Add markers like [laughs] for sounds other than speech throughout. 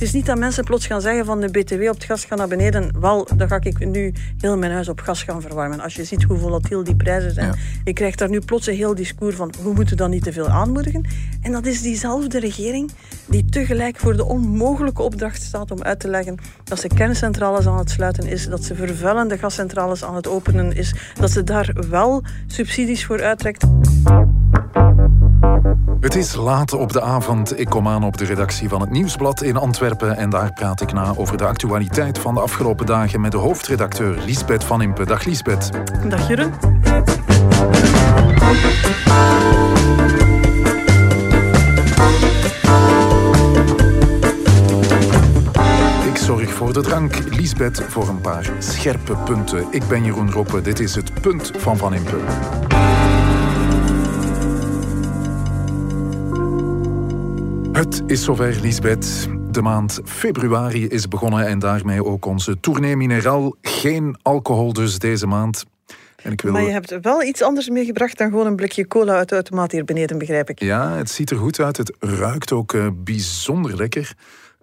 Het is niet dat mensen plots gaan zeggen van de BTW op het gas gaat naar beneden. Wel, dan ga ik nu heel mijn huis op gas gaan verwarmen. Als je ziet hoe volatiel die prijzen zijn. Je krijgt daar nu plots een heel discours van we moeten dan niet te veel aanmoedigen. En dat is diezelfde regering die tegelijk voor de onmogelijke opdracht staat om uit te leggen dat ze kerncentrales aan het sluiten is, dat ze vervuilende gascentrales aan het openen is, dat ze daar wel subsidies voor uittrekt. Het is laat op de avond. Ik kom aan op de redactie van het Nieuwsblad in Antwerpen en daar praat ik na over de actualiteit van de afgelopen dagen met de hoofdredacteur Liesbeth van Impe. Dag Liesbeth. Dag Jeroen. Ik zorg voor de drank, Liesbeth voor een paar scherpe punten. Ik ben Jeroen Roppe, dit is het punt van Van Impe. Het is zover, Lisbeth. De maand februari is begonnen en daarmee ook onze tournee mineraal. Geen alcohol dus deze maand. En ik wil... Maar je hebt wel iets anders meegebracht dan gewoon een blikje cola uit de automaat hier beneden, begrijp ik. Ja, het ziet er goed uit. Het ruikt ook uh, bijzonder lekker.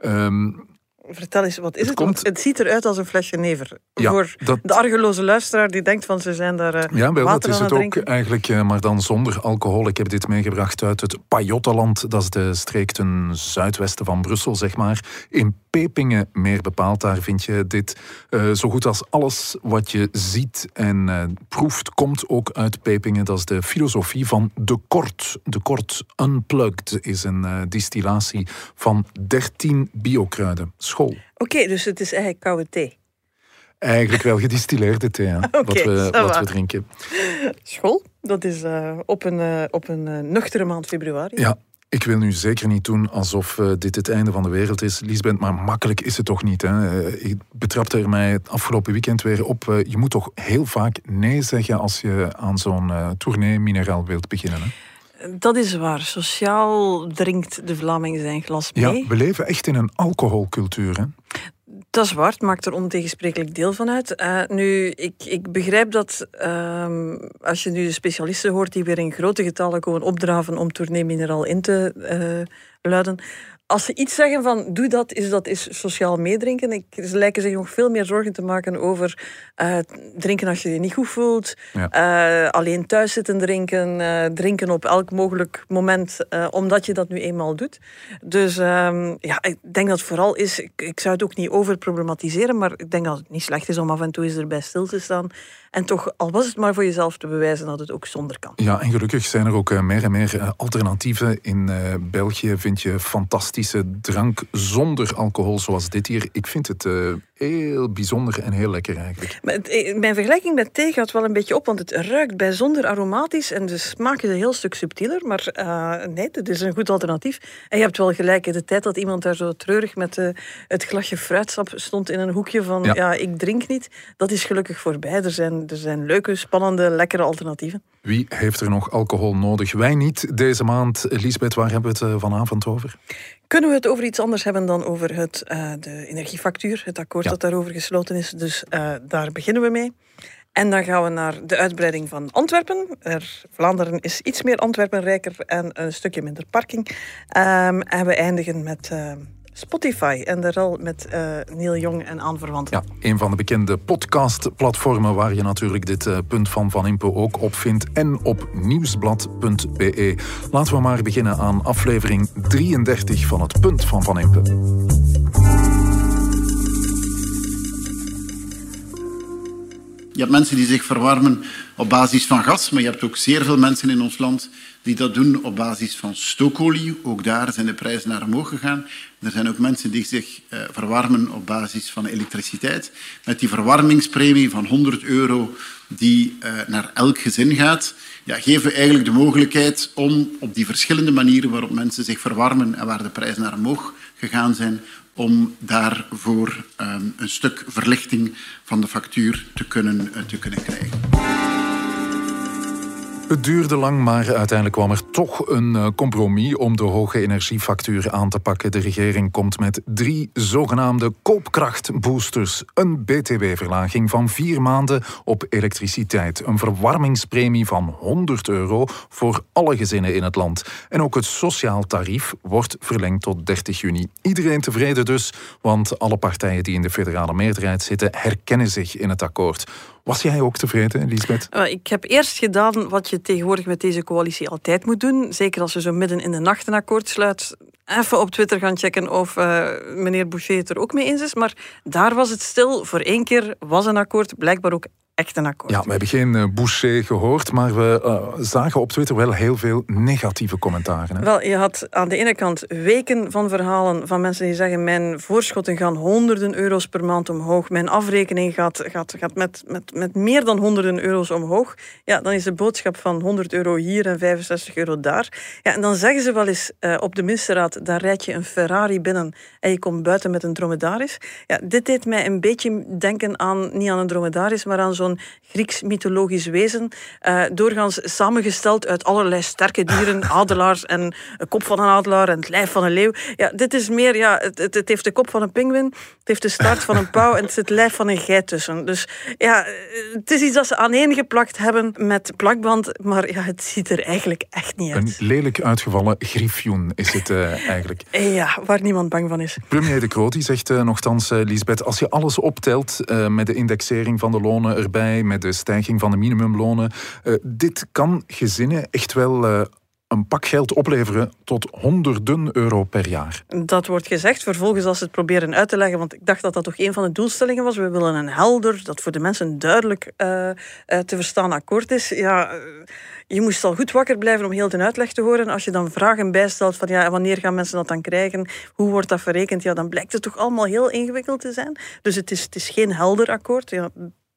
Um, Vertel eens, wat is het? Het, het ziet eruit als een flesje never. voor de argeloze luisteraar die denkt van ze zijn daar uh, Ja, wel, dat is het ook eigenlijk, uh, maar dan zonder alcohol. Ik heb dit meegebracht uit het Pajottenland. Dat is de streek ten zuidwesten van Brussel, zeg maar. In Pepingen meer bepaald. Daar vind je dit uh, zo goed als alles wat je ziet en proeft, komt ook uit Pepingen. Dat is de filosofie van de Kort. De Kort Unplugged is een distillatie van 13 biokruiden. Oké, dus het is eigenlijk koude thee. Eigenlijk wel gedistilleerde thee, ja, [laughs] wat, we, wat we drinken. School, dat is uh, op een, uh, op een uh, nuchtere maand februari. Ja, ik wil nu zeker niet doen alsof dit het einde van de wereld is, Lisbeth, maar makkelijk is het toch niet. Hè? Ik betrapte er mij het afgelopen weekend weer op. Je moet toch heel vaak nee zeggen als je aan zo'n tournee mineraal wilt beginnen. Hè? Dat is waar. Sociaal drinkt de Vlaming zijn glas mee. Ja, we leven echt in een alcoholcultuur. Hè? Dat is waar, maakt er ontegensprekelijk deel van uit. Uh, nu, ik, ik begrijp dat uh, als je nu de specialisten hoort die weer in grote getallen komen opdraven om tournee mineraal in te uh, luiden, als ze iets zeggen van doe dat, is dat is sociaal meedrinken. Ik, ze lijken zich nog veel meer zorgen te maken over uh, drinken als je je niet goed voelt. Uh, alleen thuis zitten drinken. Uh, drinken op elk mogelijk moment, omdat je dat nu eenmaal doet. Dus ehm, ja, ik denk dat het vooral is, ik, ik, zou het ook niet overproblematiseren, maar ik denk dat het niet slecht is om af en toe eens erbij stil te staan. En toch, al was het maar voor jezelf te bewijzen dat het ook zonder kan. Ja, en gelukkig zijn er ook meer en meer alternatieven. In België vind je fantastisch drank zonder alcohol zoals dit hier. Ik vind het uh, heel bijzonder en heel lekker eigenlijk. Eh, mijn vergelijking met thee gaat wel een beetje op, want het ruikt bijzonder aromatisch en de smaak is een heel stuk subtieler. Maar uh, nee, het is een goed alternatief. En je hebt wel gelijk, in de tijd dat iemand daar zo treurig met het glasje fruitsap stond in een hoekje van ja. ja. ik drink niet, dat is gelukkig voorbij. Er zijn, er zijn leuke, spannende, lekkere alternatieven. Wie heeft er nog alcohol nodig? Wij niet deze maand. Lisbeth, waar hebben we het vanavond over? Kunnen we het over iets anders hebben dan over het, uh, de energiefactuur, het akkoord ja. dat daarover gesloten is? Dus uh, daar beginnen we mee. En dan gaan we naar de uitbreiding van Antwerpen. Er, Vlaanderen is iets meer Antwerpenrijker en een stukje minder parking. Um, en we eindigen met uh, Spotify en de rol met uh, Neil Jong en aanverwanten. Ja, een van de bekende podcastplatformen waar je natuurlijk dit uh, punt van Van Impe ook op vindt en op nieuwsblad.be. Laten we maar beginnen aan aflevering 33 van het punt van Van Impe. Je hebt mensen die zich verwarmen op basis van gas, maar je hebt ook zeer veel mensen in ons land die dat doen op basis van stookolie. Ook daar zijn de prijzen naar omhoog gegaan. Er zijn ook mensen die zich uh, verwarmen op basis van elektriciteit. Met die verwarmingspremie van 100 euro die uh, naar elk gezin gaat, ja, geven we eigenlijk de mogelijkheid om op die verschillende manieren waarop mensen zich verwarmen en waar de prijzen naar omhoog gegaan zijn, om daarvoor um, een stuk verlichting van de factuur te kunnen, uh, te kunnen krijgen. Het duurde lang, maar uiteindelijk kwam er toch een eh, compromis om de hoge energiefactuur aan te pakken. De regering komt met drie zogenaamde koopkrachtboosters. Een btw-verlaging van vier maanden op elektriciteit. Een verwarmingspremie van 100 euro voor alle gezinnen in het land. En ook het sociaal tarief wordt verlengd tot 30 juni. Iedereen tevreden dus, want alle partijen die in de federale meerderheid zitten herkennen zich in het akkoord. Was jij ook tevreden, Lisbeth? Ik heb eerst gedaan wat je tegenwoordig met deze coalitie altijd moet doen. Zeker als je zo midden in de nacht een akkoord sluit. Even op Twitter gaan checken of uh, meneer Boucher het er ook mee eens is. Maar daar was het stil. Voor één keer was een akkoord blijkbaar ook echt een akkoord. Ja, we hebben geen uh, Boucher gehoord, maar we uh, zagen op Twitter wel heel veel negatieve commentaren. Hè? Wel, je had aan de ene kant weken van verhalen van mensen die zeggen mijn voorschotten gaan honderden euro's per maand omhoog, mijn afrekening gaat, gaat, gaat met, met, met meer dan honderden euro's omhoog. Ja, dan is de boodschap van 100 euro hier en 65 euro daar. Ja, en dan zeggen ze wel eens uh, op de ministerraad, daar rijd je een Ferrari binnen en je komt buiten met een dromedaris. Ja, dit deed mij een beetje denken aan, niet aan een dromedaris, maar aan zo'n zo'n Grieks mythologisch wezen. Uh, doorgaans samengesteld uit allerlei sterke dieren, [laughs] adelaars en een kop van een adelaar en het lijf van een leeuw. Ja, dit is meer, ja, het, het heeft de kop van een pinguïn, het heeft de staart van een pauw en het zit het lijf van een geit tussen. Dus ja, het is iets dat ze aaneengeplakt hebben met plakband, maar ja, het ziet er eigenlijk echt niet uit. Een lelijk uitgevallen griffioen is het uh, eigenlijk. Ja, waar niemand bang van is. Premier De Croo zegt uh, nogthans, Lisbeth, als je alles optelt met de indexering van de lonen erbij, met de stijging van de minimumlonen. Uh, dit kan gezinnen echt wel uh, een pak geld opleveren tot honderden euro per jaar. Dat wordt gezegd. Vervolgens, als ze het proberen uit te leggen, want ik dacht dat dat toch een van de doelstellingen was. We willen een helder, dat voor de mensen duidelijk uh, te verstaan akkoord is. Ja, je moest al goed wakker blijven om heel de uitleg te horen. Als je dan vragen bijstelt van ja, wanneer gaan mensen dat dan krijgen? Hoe wordt dat verrekend? Ja, dan blijkt het toch allemaal heel ingewikkeld te zijn. Dus het is, het is geen helder akkoord. Ja,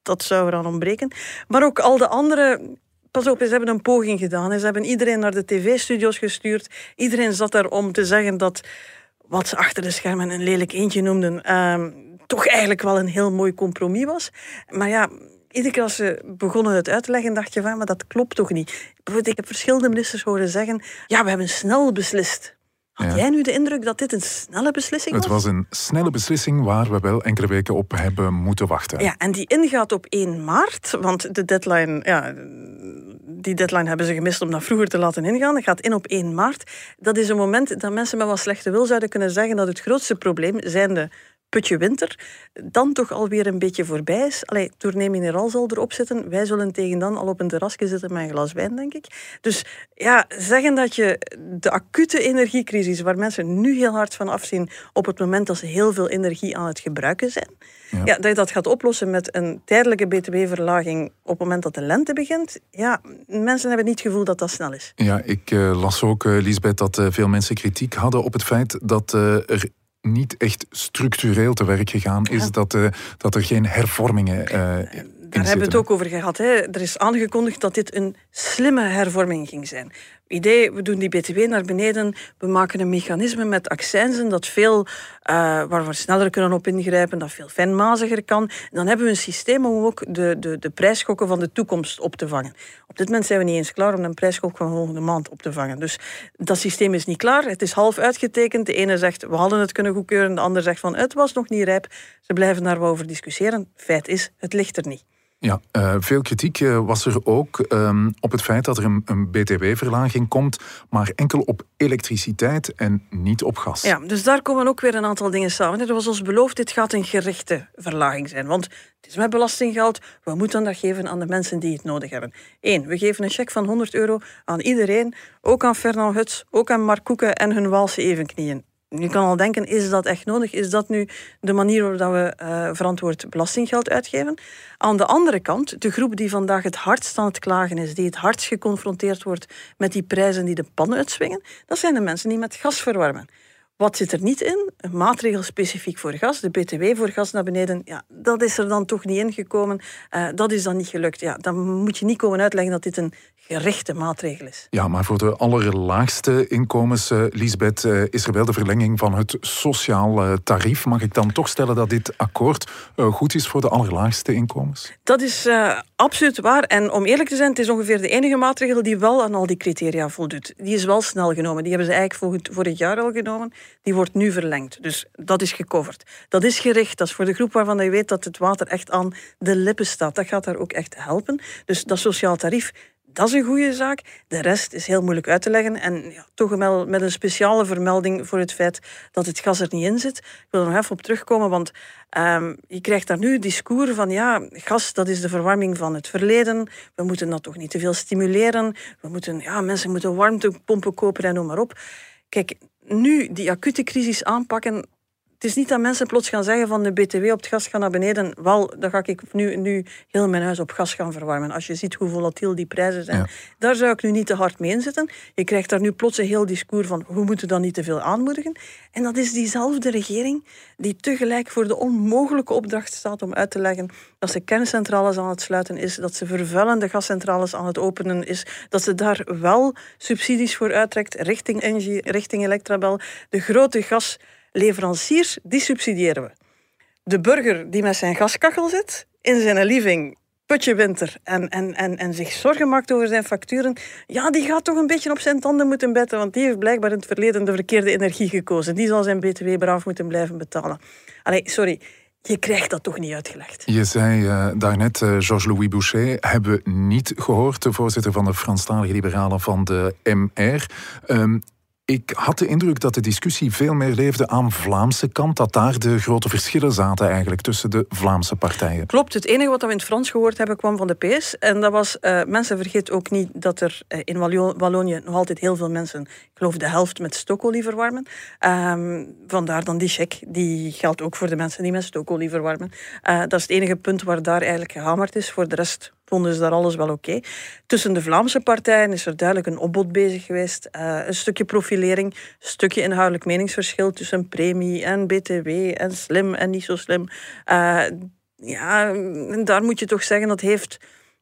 dat zou eraan ontbreken. Maar ook al de andere Pas op, ze hebben een poging gedaan. Ze hebben iedereen naar de tv-studio's gestuurd. Iedereen zat daar om te zeggen dat wat ze achter de schermen een lelijk eentje noemden, ehm, toch eigenlijk wel een heel mooi compromis was. Maar ja, iedere keer als ze begonnen het uit te leggen, dacht je van, maar dat klopt toch niet. Ik heb verschillende ministers horen zeggen, ja, we hebben snel beslist. Had jij nu de indruk dat dit een snelle beslissing was? Het was een snelle beslissing waar we wel enkele weken op hebben moeten wachten. Ja, en die ingaat op 1 maart, want de deadline, ja, die deadline hebben ze gemist om dat vroeger te laten ingaan. Dat gaat in op 1 maart. Dat is een moment dat mensen met wat slechte wil zouden kunnen zeggen dat het grootste probleem zijn de putje winter dan toch alweer een beetje voorbij is. Allee, Tournee Mineral zal erop zitten. Wij zullen tegen dan al op een terrasje zitten met een glas wijn, denk ik. Dus ja, zeggen dat je de acute energiecrisis, waar mensen nu heel hard van afzien op het moment dat ze heel veel energie aan het gebruiken zijn, ja. dat je dat gaat oplossen met een tijdelijke btw-verlaging op het moment dat de lente begint, ja, mensen hebben niet het gevoel dat dat snel is. Ja, ik uh, las ook, uh, Lisbeth, dat uh, veel mensen kritiek hadden op het feit dat er niet echt structureel te werk gegaan is, dat, uh, dat er geen hervormingen uh, Daar hebben we het ook over gehad. Hè. Er is aangekondigd dat dit een slimme hervorming ging zijn idee, we doen die btw naar beneden, we maken een mechanisme met accijnzen dat veel, uh, waar we sneller kunnen op ingrijpen, dat veel fijnmaziger kan. En dan hebben we een systeem om ook de, de, de prijsschokken van de toekomst op te vangen. Op dit moment zijn we niet eens klaar om een prijsschok van volgende maand op te vangen. Dus dat systeem is niet klaar, het is half uitgetekend. De ene zegt, we hadden het kunnen goedkeuren, de ander zegt van, het was nog niet rijp. Ze blijven daar wel over discussiëren. Feit is, het ligt er niet. Ja, uh, veel kritiek uh, was er ook um, op het feit dat er een, een btw-verlaging komt, maar enkel op elektriciteit en niet op gas. Ja, dus daar komen ook weer een aantal dingen samen. Er was ons beloofd, dit gaat een gerichte verlaging zijn. Want het is met belastinggeld, we moeten dat geven aan de mensen die het nodig hebben. Eén, we geven een cheque van 100 euro aan iedereen, ook aan Fernand Huts, ook aan Mark Koeken en hun Waalse evenknieën. Je kan al denken, is dat echt nodig? Is dat nu de manier waarop we uh, verantwoord belastinggeld uitgeven? Aan de andere kant, de groep die vandaag het hardst aan het klagen is, die het hardst geconfronteerd wordt met die prijzen die de pan uitswingen, dat zijn de mensen die met gas verwarmen. Wat zit er niet in? Een maatregel specifiek voor gas, de BTW voor gas naar beneden. Ja, dat is er dan toch niet ingekomen. Uh, dat is dan niet gelukt. Ja, dan moet je niet komen uitleggen dat dit een gerichte maatregel is. Ja, maar voor de allerlaagste inkomens, uh, Lisbeth, uh, is er wel de verlenging van het sociaal uh, tarief. Mag ik dan toch stellen dat dit akkoord goed is voor de allerlaagste inkomens? Dat is absoluut waar. En om eerlijk te zijn, het is ongeveer de enige maatregel die wel aan al die criteria voldoet. Die is wel snel genomen. Die hebben ze eigenlijk vorig jaar al genomen. Die wordt nu verlengd. Dus dat is gecoverd. Dat is gericht. Dat is voor de groep waarvan je weet dat het water echt aan de lippen staat. Dat gaat daar ook echt helpen. Dus dat sociaal tarief, dat is een goede zaak. De rest is heel moeilijk uit te leggen. En ja, toch met een speciale vermelding voor het feit dat het gas er niet in zit. Ik wil er nog even op terugkomen, want um, je krijgt daar nu discours van ja, gas dat is de verwarming van het verleden. We moeten dat toch niet te veel stimuleren. We moeten, ja, mensen moeten warmtepompen kopen en noem maar op. Kijk, nu die acute crisis aanpakken, het is niet dat mensen plots gaan zeggen van de BTW op het gas gaat naar beneden. Wel, dan ga ik nu, nu heel mijn huis op gas gaan verwarmen. Als je ziet hoe volatiel die prijzen zijn. Daar zou ik nu niet te hard mee inzetten. Je krijgt daar nu plots een heel discours van we moeten dan niet te veel aanmoedigen. En dat is diezelfde regering die tegelijk voor de onmogelijke opdracht staat om uit te leggen dat ze kerncentrales aan het sluiten is, dat ze vervuilende gascentrales aan het openen is, dat ze daar wel subsidies voor uittrekt richting Engie, richting Electrabel. De grote gas leveranciers, die subsidiëren we. De burger die met zijn gaskachel zit, in zijn living, putje winter, en, en, en, en zich zorgen maakt over zijn facturen, ja, die gaat toch een beetje op zijn tanden moeten betten, want die heeft blijkbaar in het verleden de verkeerde energie gekozen. Die zal zijn btw braaf moeten blijven betalen. Allee, sorry, je krijgt dat toch niet uitgelegd. Je zei uh, daarnet, uh, Georges-Louis Boucher, hebben we niet gehoord, de voorzitter van de Franstalige Liberalen van de MR. Um, ik had de indruk dat de discussie veel meer leefde aan Vlaamse kant, dat daar de grote verschillen zaten eigenlijk tussen de Vlaamse partijen. Klopt, het enige wat we in het Frans gehoord hebben kwam van de PS. En dat was, uh, mensen vergeten ook niet dat er uh, in Wallonië nog altijd heel veel mensen, ik geloof de helft met stookolie verwarmen. Um, vandaar dan die check, die geldt ook voor de mensen die met stookolie verwarmen. Uh, dat is het enige punt waar daar eigenlijk gehamerd is. Voor de rest vonden ze daar alles wel oké. Tussen de Vlaamse partijen is er duidelijk een opbod bezig geweest. Uh, een stukje profilering, een stukje inhoudelijk meningsverschil tussen premie en BTW en slim en niet zo slim. Uh, ja, daar moet je toch zeggen dat heeft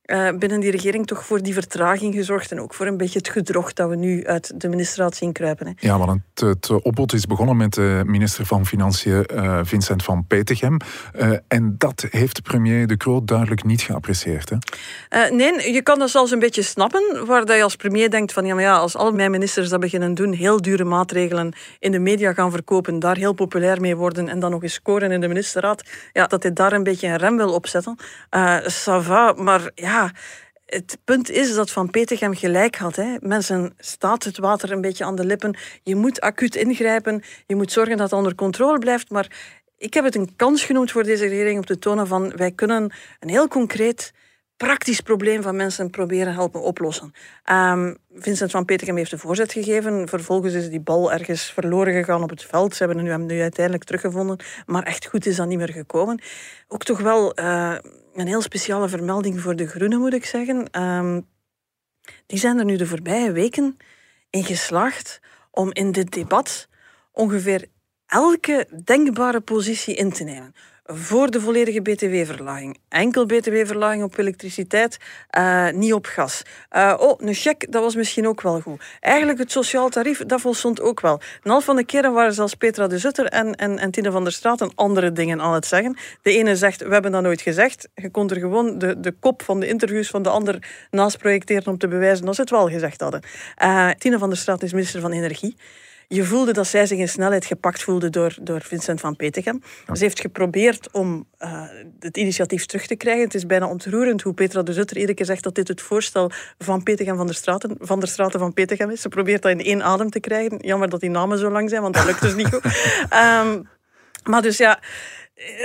uh, binnen die regering toch voor die vertraging gezorgd en ook voor een beetje het gedrocht dat we nu uit de ministerraad zien kruipen. Hè. Ja, want het, het opbod is begonnen met de minister van Financiën uh, Vincent van Petegem. Uh, en dat heeft de premier De Croo duidelijk niet geapprecieerd. Hè? nee, je kan dat zelfs een beetje snappen, waar dat je als premier denkt van ja, maar ja, als al mijn ministers dat beginnen doen, heel dure maatregelen in de media gaan verkopen, daar heel populair mee worden en dan nog eens scoren in de ministerraad, ja, dat hij daar een beetje een rem wil opzetten. Uh, ça va, maar ja, het punt is dat Van Petegem gelijk had. Hè. Mensen staat het water een beetje aan de lippen. Je moet acuut ingrijpen. Je moet zorgen dat het onder controle blijft. Maar ik heb het een kans genoemd voor deze regering om te tonen van wij kunnen een heel concreet praktisch probleem van mensen proberen helpen oplossen. Um, Vincent van Petegem heeft de voorzet gegeven. Vervolgens is die bal ergens verloren gegaan op het veld. Ze hebben hem nu uiteindelijk teruggevonden. Maar echt goed is dat niet meer gekomen. Ook toch wel uh, een heel speciale vermelding voor de Groenen, moet ik zeggen. Um, die zijn er nu de voorbije weken in geslaagd om in dit debat ongeveer elke denkbare positie in te nemen voor de volledige btw-verlaging. Enkel btw-verlaging op elektriciteit, uh, niet op gas. Uh, oh, een cheque, dat was misschien ook wel goed. Eigenlijk het sociaal tarief, dat volstond ook wel. Een half van de keren waren zelfs Petra de Zutter en, en, en Tine van der Straat andere dingen aan het zeggen. De ene zegt, we hebben dat nooit gezegd. Je kon er gewoon de, de kop van de interviews van de ander naast projecteren om te bewijzen dat ze het wel gezegd hadden. Uh, Tine van der Straat is minister van Energie. Je voelde dat zij zich in snelheid gepakt voelde door, door Vincent van Petegem. Ze heeft geprobeerd om uh, het initiatief terug te krijgen. Het is bijna ontroerend hoe Petra de Zutter iedere keer zegt dat dit het voorstel van Petegem van der Straten van der Straten van Petegem is. Ze probeert dat in één adem te krijgen. Jammer dat die namen zo lang zijn, want dat lukt dus niet goed. Um, [laughs] maar dus ja,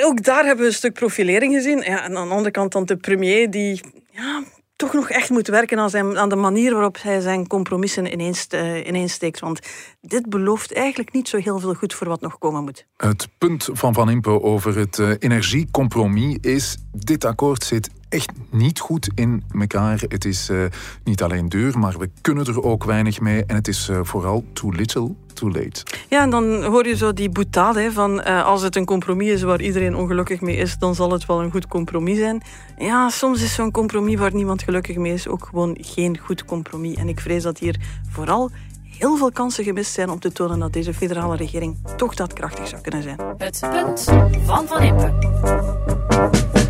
ook daar hebben we een stuk profilering gezien. Ja, en aan de andere kant dan de premier die ja, toch nog echt moet werken aan, zijn, aan de manier waarop hij zijn compromissen ineens, uh, ineens steekt. Want dit belooft eigenlijk niet zo heel veel goed voor wat nog komen moet. Het punt van Van Impe over het uh, energiecompromis is... dit akkoord zit echt niet goed in elkaar. Het is uh, niet alleen duur, maar we kunnen er ook weinig mee. En het is uh, vooral too little, too late. Ja, en dan hoor je zo die boutade van uh, als het een compromis is waar iedereen ongelukkig mee is, dan zal het wel een goed compromis zijn. Ja, soms is zo'n compromis waar niemand gelukkig mee is ook gewoon geen goed compromis. En ik vrees dat hier vooral heel veel kansen gemist zijn om te tonen dat deze federale regering toch daadkrachtig zou kunnen zijn. Het punt van Van Impe.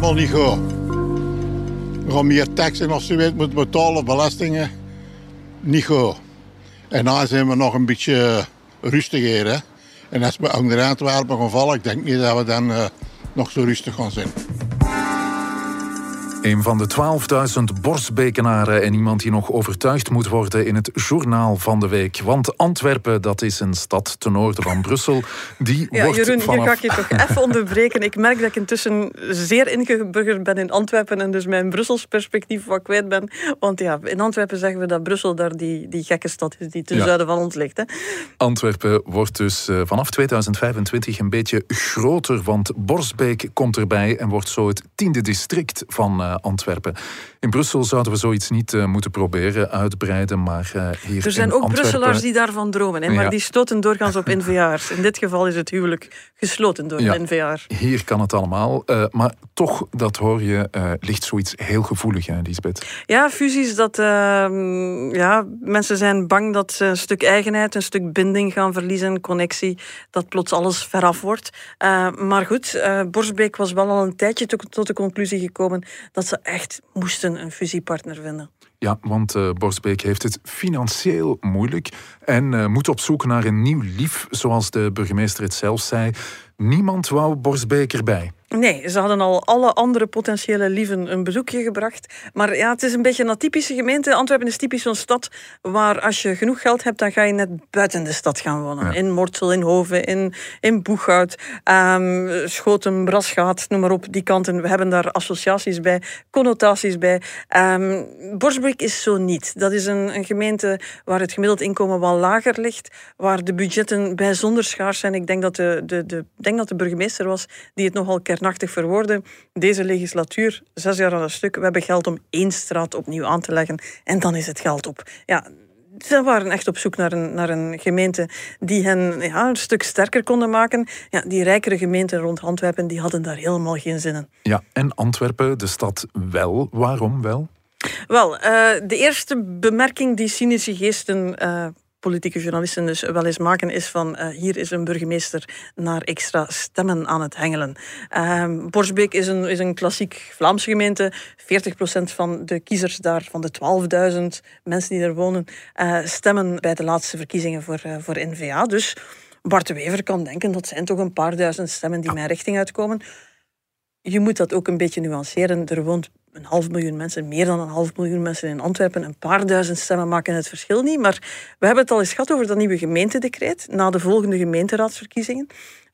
Wel niet goed. We gaan meer taxen je weet moeten betalen, belastingen. Niet goed. En dan zijn we nog een beetje rustiger. Hè? En als we onder Antwerpen gaan vallen, ik denk niet dat we dan uh, nog zo rustig gaan zijn. Een van de 12.000 borstbekenaren en iemand die nog overtuigd moet worden in het journaal van de week. Want Antwerpen, dat is een stad ten noorden van Brussel. Die ja, wordt Jeroen, vanaf... hier ga ik je toch even [laughs] onderbreken. Ik merk dat ik intussen zeer ingeburgerd ben in Antwerpen en dus mijn Brussels perspectief wat kwijt ben. Want ja, in Antwerpen zeggen we dat Brussel daar die, die gekke stad is die ten Ja. zuiden van ons ligt. Hè. Antwerpen wordt dus eh, vanaf 2025 een beetje groter, want Borsbeek komt erbij en wordt zo het tiende district van eh, Antwerpen. In Brussel zouden we zoiets niet eh, moeten proberen uitbreiden, maar eh, hier Er zijn in ook Antwerpen... Brusselaars die daarvan dromen, hè, maar Ja. die stoten doorgaans op NVA'ers. In dit geval is het huwelijk gesloten door Ja. NVA'er. Hier kan het allemaal, maar toch, dat hoor je, ligt zoiets heel gevoelig, hè, Lisbeth. Ja, fusies, dat, ehm, ja, mensen zijn bang dat ze een stuk eigenheid, een stuk binding gaan verliezen, connectie, dat plots alles veraf wordt. Maar goed, Borsbeek was wel al een tijdje to- tot de conclusie gekomen dat ze echt moesten een fusiepartner vinden. Ja, want eh Borsbeek heeft het financieel moeilijk en eh, moet op zoek naar een nieuw lief, zoals de burgemeester het zelf zei. Niemand wou Borsbeek erbij. Nee, ze hadden al alle andere potentiële lieven een bezoekje gebracht. Maar ja, het is een beetje een atypische gemeente. Antwerpen is typisch zo'n stad waar als je genoeg geld hebt, dan ga je net buiten de stad gaan wonen. Ja. In Mortsel, in Hoven, in, in Boeghout, ehm, Schoten, Brasgaat, noem maar op, die kanten. We hebben daar associaties bij, connotaties bij. Ehm Borsbeek is zo niet. Dat is een, een gemeente waar het gemiddeld inkomen wel lager ligt, waar de budgetten bijzonder schaars zijn. Ik denk dat de, de, de, denk dat de burgemeester was die het nogal kernachtig verwoordde. Deze legislatuur, zes jaar aan een stuk, we hebben geld om één straat opnieuw aan te leggen en dan is het geld op. Ja, ze waren echt op zoek naar een, naar een gemeente die hen ja, een stuk sterker konden maken. Ja, die rijkere gemeenten rond Antwerpen die hadden daar helemaal geen zin in. Ja, en Antwerpen, de stad wel. Waarom wel? Wel, eh, de eerste bemerking die cynische geesten, eh, politieke journalisten dus wel eens maken, is van eh, hier is een burgemeester naar extra stemmen aan het hengelen. Ehm Borsbeek is een, is een klassiek Vlaamse gemeente. 40% van de kiezers daar, van de 12.000 mensen die er wonen, stemmen bij de laatste verkiezingen voor, voor NVA. Dus Bart de Wever kan denken, dat zijn toch een paar duizend stemmen die mijn richting uitkomen je moet dat ook een beetje nuanceren. Er woont een half miljoen mensen, meer dan een half miljoen mensen in Antwerpen. Een paar duizend stemmen maken het verschil niet. Maar we hebben het al eens gehad over dat nieuwe gemeentedecreet. Na de volgende gemeenteraadsverkiezingen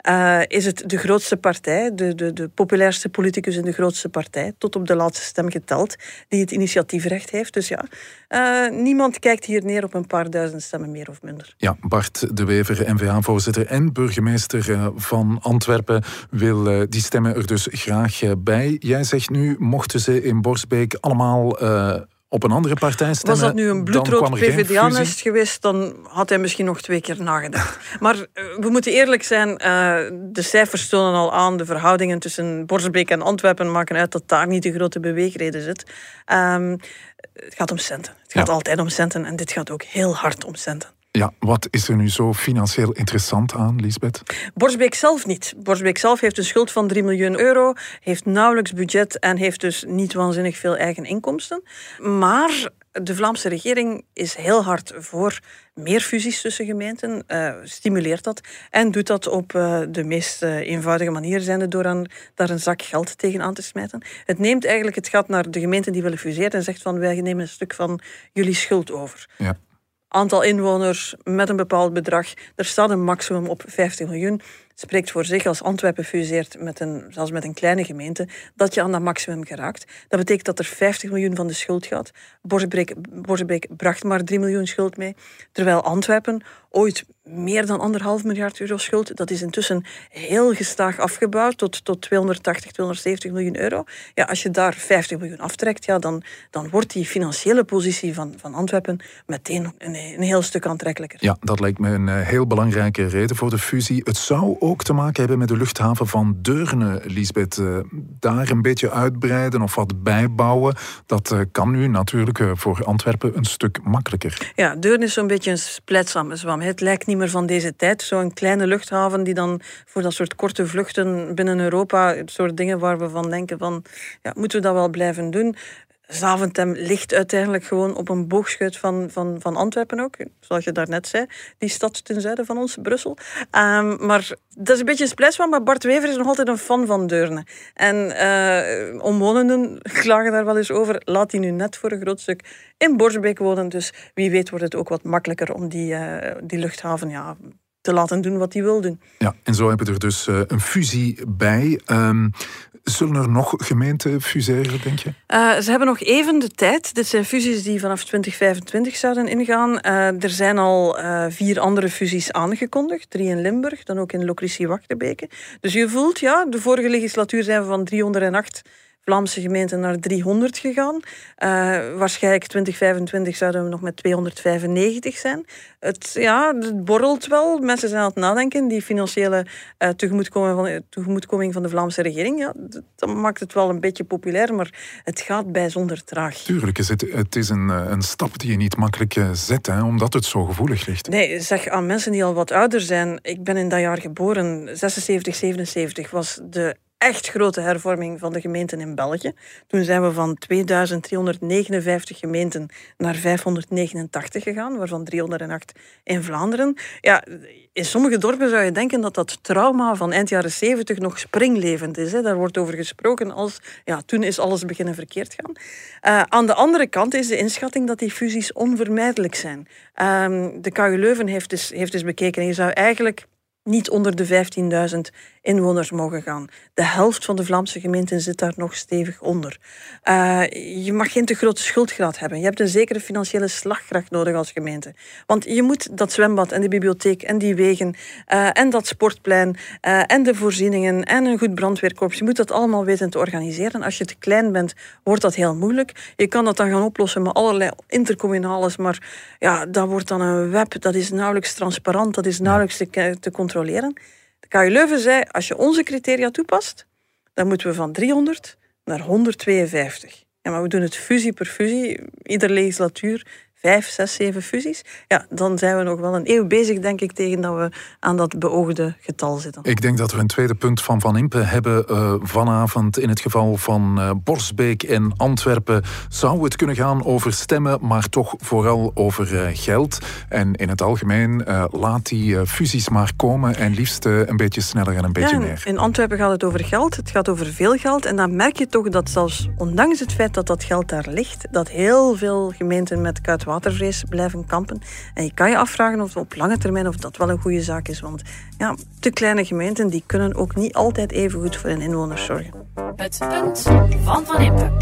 eh, is het de grootste partij, de, de, de populairste politicus in de grootste partij, tot op de laatste stem geteld, die het initiatiefrecht heeft. Dus ja, eh, niemand kijkt hier neer op een paar duizend stemmen meer of minder. Ja, Bart de Wever, NVA-voorzitter en burgemeester eh, van Antwerpen, wil die stemmen er dus graag bij. Jij zegt nu, mochten ze in Borsbeek allemaal op een andere partij Was stemmen... dat nu een bloedrood? PvdA-nest geweest, dan had hij misschien nog twee keer nagedacht. [laughs] maar eh, we moeten eerlijk zijn, eh, de cijfers tonen al aan, de verhoudingen tussen Borsbeek en Antwerpen maken uit dat daar niet de grote beweegreden zit. Ehm, het gaat om centen. Het gaat Ja. altijd om centen en dit gaat ook heel hard om centen. Ja, wat is er nu zo financieel interessant aan, Lisbeth? Borsbeek zelf niet. Borsbeek zelf heeft een schuld van 3 miljoen euro, heeft nauwelijks budget en heeft dus niet waanzinnig veel eigen inkomsten. Maar de Vlaamse regering is heel hard voor meer fusies tussen gemeenten, eh, stimuleert dat en doet dat op eh, de meest eh, eenvoudige manier, zijnde door aan, daar een zak geld tegen aan te smijten. Het neemt eigenlijk het gat naar de gemeenten die willen fuseren en zegt van wij nemen een stuk van jullie schuld over Ja. Aantal inwoners met een bepaald bedrag. Er staat een maximum op 50 miljoen. Spreekt voor zich als Antwerpen fuseert met een, zelfs met een kleine gemeente, dat je aan dat maximum geraakt. Dat betekent dat er 50 miljoen van de schuld gaat. Borzebeek bracht maar 3 miljoen schuld mee, terwijl Antwerpen ooit meer dan anderhalf miljard euro schuld. Dat is intussen heel gestaag afgebouwd tot, tot 280, 270 miljoen euro. Ja, als je daar 50 miljoen aftrekt, ja, dan, dan wordt die financiële positie van, van Antwerpen meteen een, een heel stuk aantrekkelijker. Ja, dat lijkt me een eh, heel belangrijke reden voor de fusie. Het zou ook te maken hebben met de luchthaven van Deurne, Lisbeth. Eh, daar een beetje uitbreiden of wat bijbouwen, dat eh, kan nu natuurlijk voor Antwerpen een stuk makkelijker. Ja, Deurne is zo'n beetje een splijtsame zwam. Het lijkt niet meer van deze tijd. Zo'n kleine luchthaven die dan voor dat soort korte vluchten binnen Europa, het soort dingen waar we van denken van, ja, moeten we dat wel blijven doen? Zaventem ligt uiteindelijk gewoon op een boogscheut van, van, van Antwerpen ook. Zoals je daarnet zei. Die stad ten zuiden van ons, Brussel. Um, maar dat is een beetje een splijtswam, maar Bart Wever is nog altijd een fan van Deurne. En uh, omwonenden klagen daar wel eens over. Laat die nu net voor een groot stuk in Borsbeek wonen. Dus wie weet wordt het ook wat makkelijker om die, uh, die luchthaven ja, te laten doen wat hij wil doen. Ja, en zo hebben we er dus uh, een fusie bij. Um, Zullen er nog gemeenten fuseren, denk je? Uh, ze hebben nog even de tijd. Dit zijn fusies die vanaf 2025 zouden ingaan. Uh, er zijn al uh, vier andere fusies aangekondigd. Drie in Limburg, dan ook in Locrisie-Wachtenbeke. Dus je voelt, ja, de vorige legislatuur zijn we van 308 Vlaamse gemeenten naar 300 gegaan. Uh, waarschijnlijk 2025 zouden we nog met 295 zijn. Het, ja, het borrelt wel. Mensen zijn aan het nadenken. Die financiële uh, tegemoetkoming, van, tegemoetkoming van de Vlaamse regering, ja, dat maakt het wel een beetje populair, maar het gaat bijzonder traag. Tuurlijk, is het, het is een, eh, een stap die je niet makkelijk zet, hè, omdat het zo gevoelig ligt. Nee, zeg aan mensen die al wat ouder zijn. Ik ben in dat jaar geboren, 76, 77, was de echt grote hervorming van de gemeenten in België. Toen zijn we van 2359 gemeenten naar 589 gegaan, waarvan 308 in Vlaanderen. Ja, in sommige dorpen zou je denken dat dat trauma van eind jaren 70 nog springlevend is. Hè. Daar wordt over gesproken als, ja, toen is alles beginnen verkeerd gaan. Uh, aan de andere kant is de inschatting dat die fusies onvermijdelijk zijn. Uh, de KU Leuven heeft dus, heeft dus bekeken, en je zou eigenlijk niet onder de 15.000 inwoners mogen gaan. De helft van de Vlaamse gemeenten zit daar nog stevig onder. Uh, je mag geen te grote schuldgraad hebben. Je hebt een zekere financiële slagkracht nodig als gemeente. Want je moet dat zwembad en de bibliotheek en die wegen uh, en dat sportplein uh, en de voorzieningen en een goed brandweerkorps, je moet dat allemaal weten te organiseren. Als je te klein bent, wordt dat heel moeilijk. Je kan dat dan gaan oplossen met allerlei intercommunales, maar ja, dat wordt dan een web, dat is nauwelijks transparant, dat is nauwelijks te, controleren KU Leuven zei, als je onze criteria toepast, dan moeten we van 300 naar 152. Ja, maar we doen het fusie per fusie. Iedere legislatuur vijf, zes, zeven fusies, ja, dan zijn we nog wel een eeuw bezig, denk ik, tegen dat we aan dat beoogde getal zitten. Ik denk dat we een tweede punt van Van Impe hebben uh, vanavond. In het geval van uh, Borsbeek en Antwerpen zou het kunnen gaan over stemmen, maar toch vooral over uh, geld. En in het algemeen laat die fusies maar komen en liefst een beetje sneller en een beetje ja, meer. In Antwerpen gaat het over geld, het gaat over veel geld. En dan merk je toch dat zelfs ondanks het feit dat dat geld daar ligt, dat heel veel gemeenten met kuit watervrees blijven kampen. En je kan je afvragen of op lange termijn of dat wel een goede zaak is. Want ja, te kleine gemeenten die kunnen ook niet altijd even goed voor hun inwoners zorgen. Het punt van Van.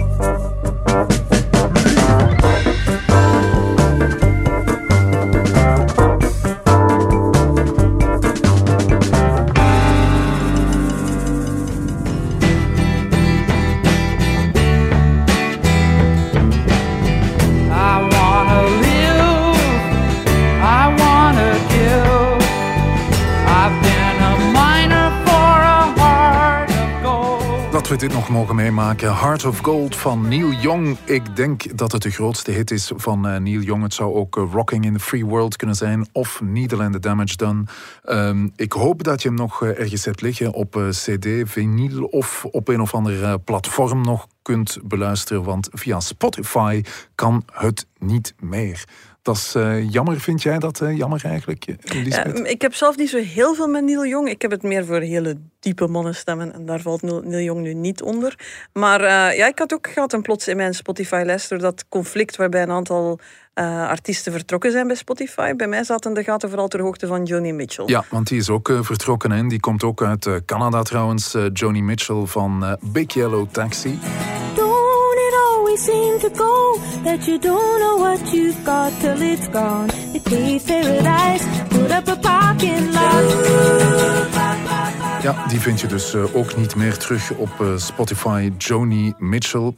Nog mogen meemaken. Heart of Gold van Neil Young. Ik denk dat het de grootste hit is van uh, Neil Young. Het zou ook uh, Rocking in the Free World kunnen zijn. Of Needle and the Damage Done. Um, ik hoop dat je hem nog uh, ergens hebt liggen op cd, vinyl of op een of ander platform nog kunt beluisteren. Want via Spotify kan het niet meer. Dat is uh, jammer, vind jij dat uh, jammer eigenlijk, Elisabeth? Ja, ik heb zelf niet zo heel veel met Neil Jong. Ik heb het meer voor hele diepe mannenstemmen en daar valt Neil Jong nu niet onder. Maar uh, ja, ik had ook gehad een plots in mijn Spotify-lijst door dat conflict waarbij een aantal artiesten vertrokken zijn bij Spotify. Bij mij zaten de gaten vooral ter hoogte van Joni Mitchell. Ja, want die is ook vertrokken en die komt ook uit Canada trouwens. Joni Mitchell van Big Yellow Taxi. Seem to go that you don't know what you've got till it's gone. It paradise, put up a parking lot. Ja, die vind je dus ook niet meer terug op Spotify. Joni Mitchell.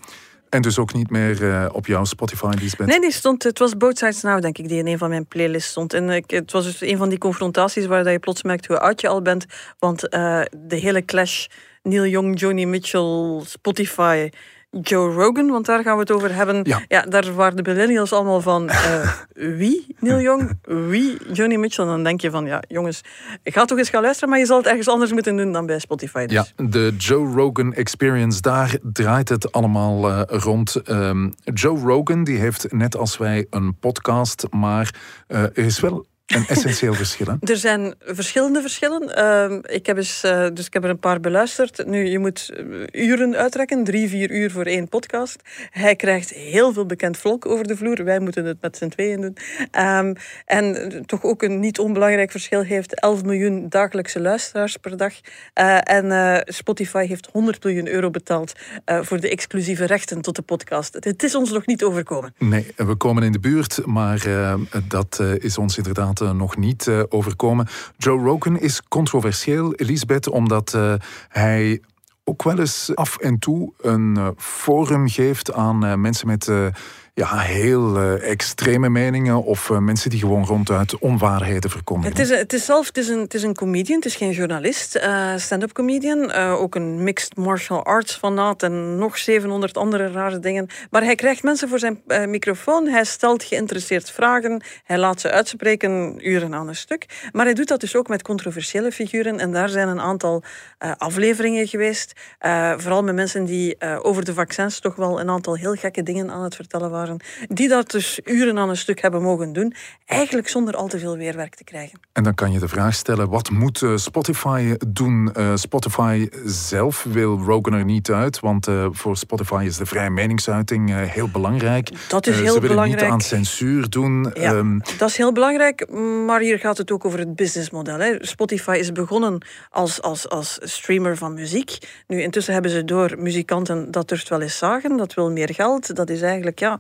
En dus ook niet meer uh, op jouw Spotify, Lisbeth? Nee, die stond, het was Both Sides Now, denk ik, die in een van mijn playlists stond. En ik, het was dus een van die confrontaties waar je plots merkt hoe oud je al bent. Want uh, de hele clash Neil Young, Joni Mitchell, Spotify Joe Rogan, want daar gaan we het over hebben. Ja, daar waren de millennials allemaal van uh, [laughs] wie Neil Young, wie Johnny Mitchell. En dan denk je van ja, jongens, ga toch eens gaan luisteren, maar je zal het ergens anders moeten doen dan bij Spotify. Dus. Ja, de Joe Rogan Experience, daar draait het allemaal uh, rond. Um, Joe Rogan die heeft net als wij een podcast, maar uh, er is wel een essentieel verschil. Hè? Er zijn verschillende verschillen. Uh, ik, heb eens, uh, dus ik heb er een paar beluisterd. Nu, je moet eh, uren uitrekken, drie, vier uur voor één podcast. Hij krijgt heel veel bekend volk over de vloer. Wij moeten het met z'n tweeën doen. Um, en toch ook een niet onbelangrijk verschil heeft 11 miljoen dagelijkse luisteraars per dag. Uh, en Spotify heeft 100 miljoen euro betaald voor de exclusieve rechten tot de podcast. Het is ons nog niet overkomen. Nee, we komen in de buurt, maar dat is ons inderdaad uh, nog niet uh, overkomen. Joe Rogan is controversieel, Elisabeth, omdat uh, hij ook wel eens af en toe een forum geeft aan mensen met ja, heel uh, extreme meningen of uh, mensen die gewoon ronduit onwaarheden verkondigen. Het is, het is zelf het is een, het is een comedian, het is geen journalist, uh, stand-up comedian, ook een mixed martial arts fanaat en nog 700 andere rare dingen. Maar hij krijgt mensen voor zijn microfoon, hij stelt geïnteresseerd vragen, hij laat ze uitspreken uren aan een stuk. Maar hij doet dat dus ook met controversiële figuren en daar zijn een aantal afleveringen geweest, vooral met mensen die over de vaccins toch wel een aantal heel gekke dingen aan het vertellen waren die dat dus uren aan een stuk hebben mogen doen, eigenlijk zonder al te veel weerwerk te krijgen. En dan kan je de vraag stellen, wat moet eh, Spotify doen? Uh, Spotify zelf wil Rogan er niet uit, want uh, voor Spotify is de vrije meningsuiting heel belangrijk. Dat is heel ze willen belangrijk. niet aan censuur doen. Ja, um, dat is heel belangrijk, maar hier gaat het ook over het businessmodel. Hè. Spotify is begonnen als, als, als streamer van muziek. Nu, intussen hebben ze door muzikanten dat durft wel eens zagen, dat wil meer geld. Dat is eigenlijk, ja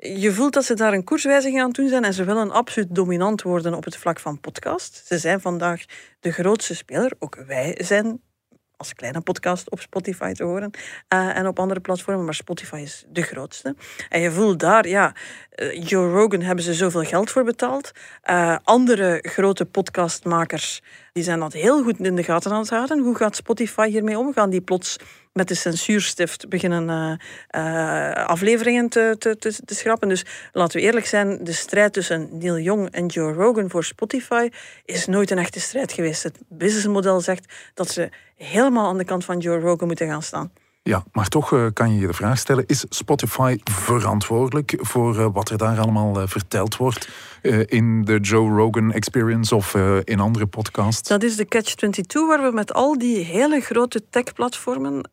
je voelt dat ze daar een koerswijziging aan het doen zijn en ze willen absoluut dominant worden op het vlak van podcast. Ze zijn vandaag de grootste speler. Ook wij zijn als kleine podcast op Spotify te horen uh, en op andere platformen, maar Spotify is de grootste. En je voelt daar, ja, Joe Rogan hebben ze zoveel geld voor betaald. Uh, andere grote podcastmakers, die zijn dat heel goed in de gaten aan het houden. Hoe gaat Spotify hiermee omgaan? Die plots met de censuurstift beginnen uh, afleveringen te, te, te, te, schrappen. Dus laten we eerlijk zijn, de strijd tussen Neil Young en Joe Rogan voor Spotify is nooit een echte strijd geweest. Het businessmodel zegt dat ze helemaal aan de kant van Joe Rogan moeten gaan staan. Ja, maar toch uh, kan je je de vraag stellen: is Spotify verantwoordelijk voor uh, wat er daar allemaal uh, verteld wordt in de Joe Rogan Experience of in andere podcasts? Dat is de Catch-22 waar we met al die hele grote tech-platformen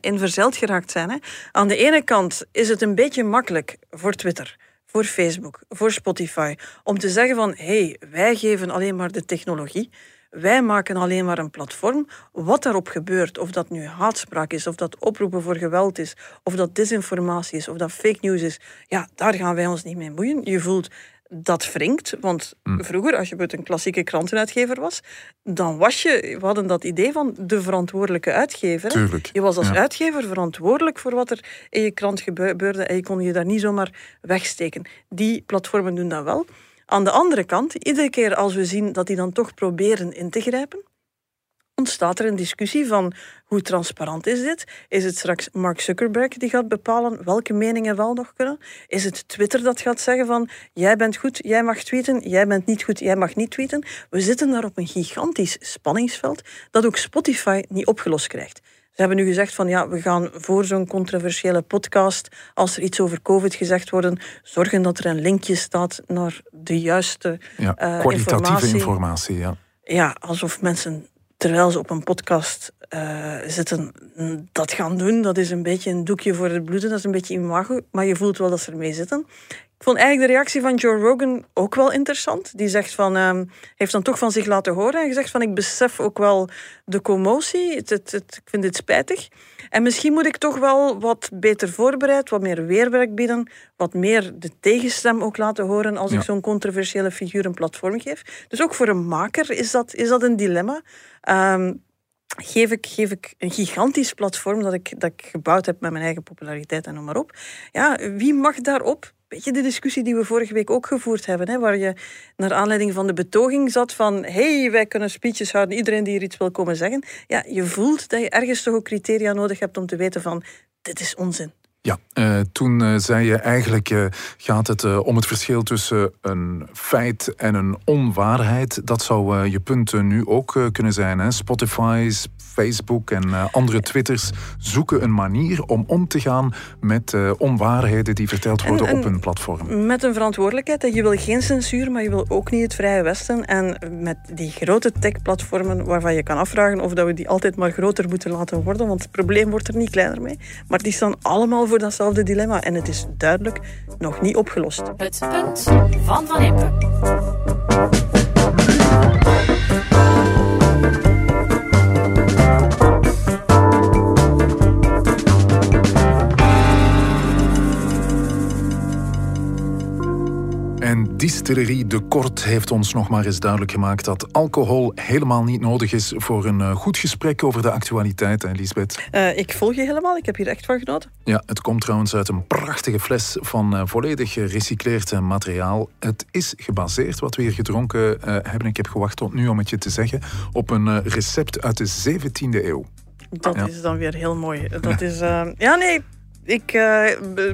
in verzeild geraakt zijn. Hè. Aan de ene kant is het een beetje makkelijk voor Twitter voor Facebook, voor Spotify, om te zeggen van hé, hey, wij geven alleen maar de technologie. Wij maken alleen maar een platform. Wat daarop gebeurt, of dat nu haatspraak is, of dat oproepen voor geweld is, of dat disinformatie is, of dat fake news is, ja, daar gaan wij ons niet mee moeien. Je voelt dat wringt. Want mm. vroeger, als je een klassieke krantenuitgever was, dan was je, we hadden dat idee van de verantwoordelijke uitgever. Tuurlijk, je was als uitgever verantwoordelijk voor wat er in je krant gebeurde en je kon je daar niet zomaar wegsteken. Die platformen doen dat wel. Aan de andere kant, iedere keer als we zien dat die dan toch proberen in te grijpen, ontstaat er een discussie van hoe transparant is dit? Is het straks Mark Zuckerberg die gaat bepalen welke meningen wel nog kunnen? Is het Twitter dat gaat zeggen van jij bent goed, jij mag tweeten, jij bent niet goed, jij mag niet tweeten? We zitten daar op een gigantisch spanningsveld dat ook Spotify niet opgelost krijgt. Ze hebben nu gezegd van ja, we gaan voor zo'n controversiële podcast, als er iets over COVID gezegd wordt, zorgen dat er een linkje staat naar de juiste ja, uh, kwalitatieve informatie. informatie ja. ja, alsof mensen terwijl ze op een podcast uh, zitten, dat gaan doen. Dat is een beetje een doekje voor het bloeden, dat is een beetje imago, maar je voelt wel dat ze ermee zitten. Ik vond eigenlijk de reactie van Joe Rogan ook wel interessant. Die zegt van, um, heeft dan toch van zich laten horen en gezegd van ik besef ook wel de commotie. Het, het, het, ik vind dit spijtig. En misschien moet ik toch wel wat beter voorbereid, wat meer weerwerk bieden, wat meer de tegenstem ook laten horen als ik zo'n controversiële figuur een platform geef. Dus ook voor een maker is dat, is dat een dilemma. Um, geef ik, geef ik een gigantisch platform dat ik, dat ik gebouwd heb met mijn eigen populariteit en noem maar op. Ja, wie mag daarop? Beetje de discussie die we vorige week ook gevoerd hebben, hè, waar je naar aanleiding van de betoging zat van hey, wij kunnen speeches houden, iedereen die hier iets wil komen zeggen. Ja, je voelt dat je ergens toch ook criteria nodig hebt om te weten van dit is onzin. Ja, uh, toen uh, zei je eigenlijk uh, gaat het om het verschil tussen een feit en een onwaarheid. Dat zou je punt nu ook kunnen zijn. Hè? Spotify's, Facebook en andere Twitters zoeken een manier om om te gaan met onwaarheden die verteld worden op hun platform. Met een verantwoordelijkheid. Je wil geen censuur, maar je wil ook niet het Vrije Westen. En met die grote tech-platformen waarvan je kan afvragen of dat we die altijd maar groter moeten laten worden, want het probleem wordt er niet kleiner mee. Maar die staan allemaal voor datzelfde dilemma. En het is duidelijk nog niet opgelost. Het punt van Van Impe. En Distillerie de Kort heeft ons nog maar eens duidelijk gemaakt dat alcohol helemaal niet nodig is voor een eh, goed gesprek over de actualiteit, hè, Lisbeth? Uh, ik volg je helemaal, ik heb hier echt van genoten. Ja, het komt trouwens uit een prachtige fles van uh, volledig gerecycleerd materiaal. Het is gebaseerd, wat we hier gedronken hebben, ik heb gewacht tot nu om het je te zeggen, op een recept uit de 17e eeuw. Dat ja. is dan weer heel mooi. Dat is, ja, nee, ik uh,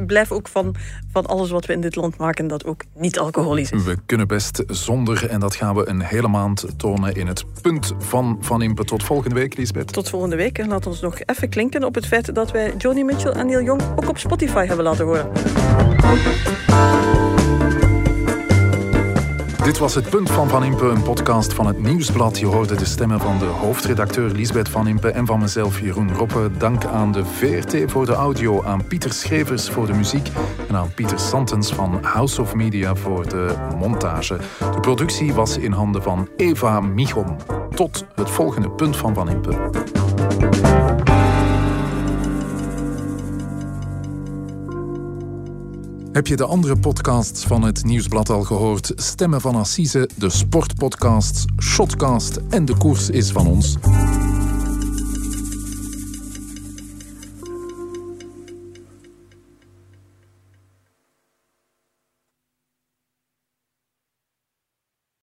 blijf ook van, van alles wat we in dit land maken dat ook niet alcoholisch is. We kunnen best zonder en dat gaan we een hele maand tonen in het punt van Van Impe. Tot volgende week, Lisbeth. Tot volgende week. En laat ons nog even klinken op het feit dat wij Johnny Mitchell en Neil Young ook op Spotify hebben laten horen. Dit was het Punt van Van Impe, een podcast van het Nieuwsblad. Je hoorde de stemmen van de hoofdredacteur Lisbeth Van Impe en van mezelf Jeroen Roppe. Dank aan de VRT voor de audio, aan Pieter Schrevers voor de muziek en aan Pieter Santens van House of Media voor de montage. De productie was in handen van Eva Michom. Tot het volgende Punt van Van Impe. Heb je de andere podcasts van het Nieuwsblad al gehoord? Stemmen van Assise, de sportpodcasts, Shotcast en De Koers is van ons.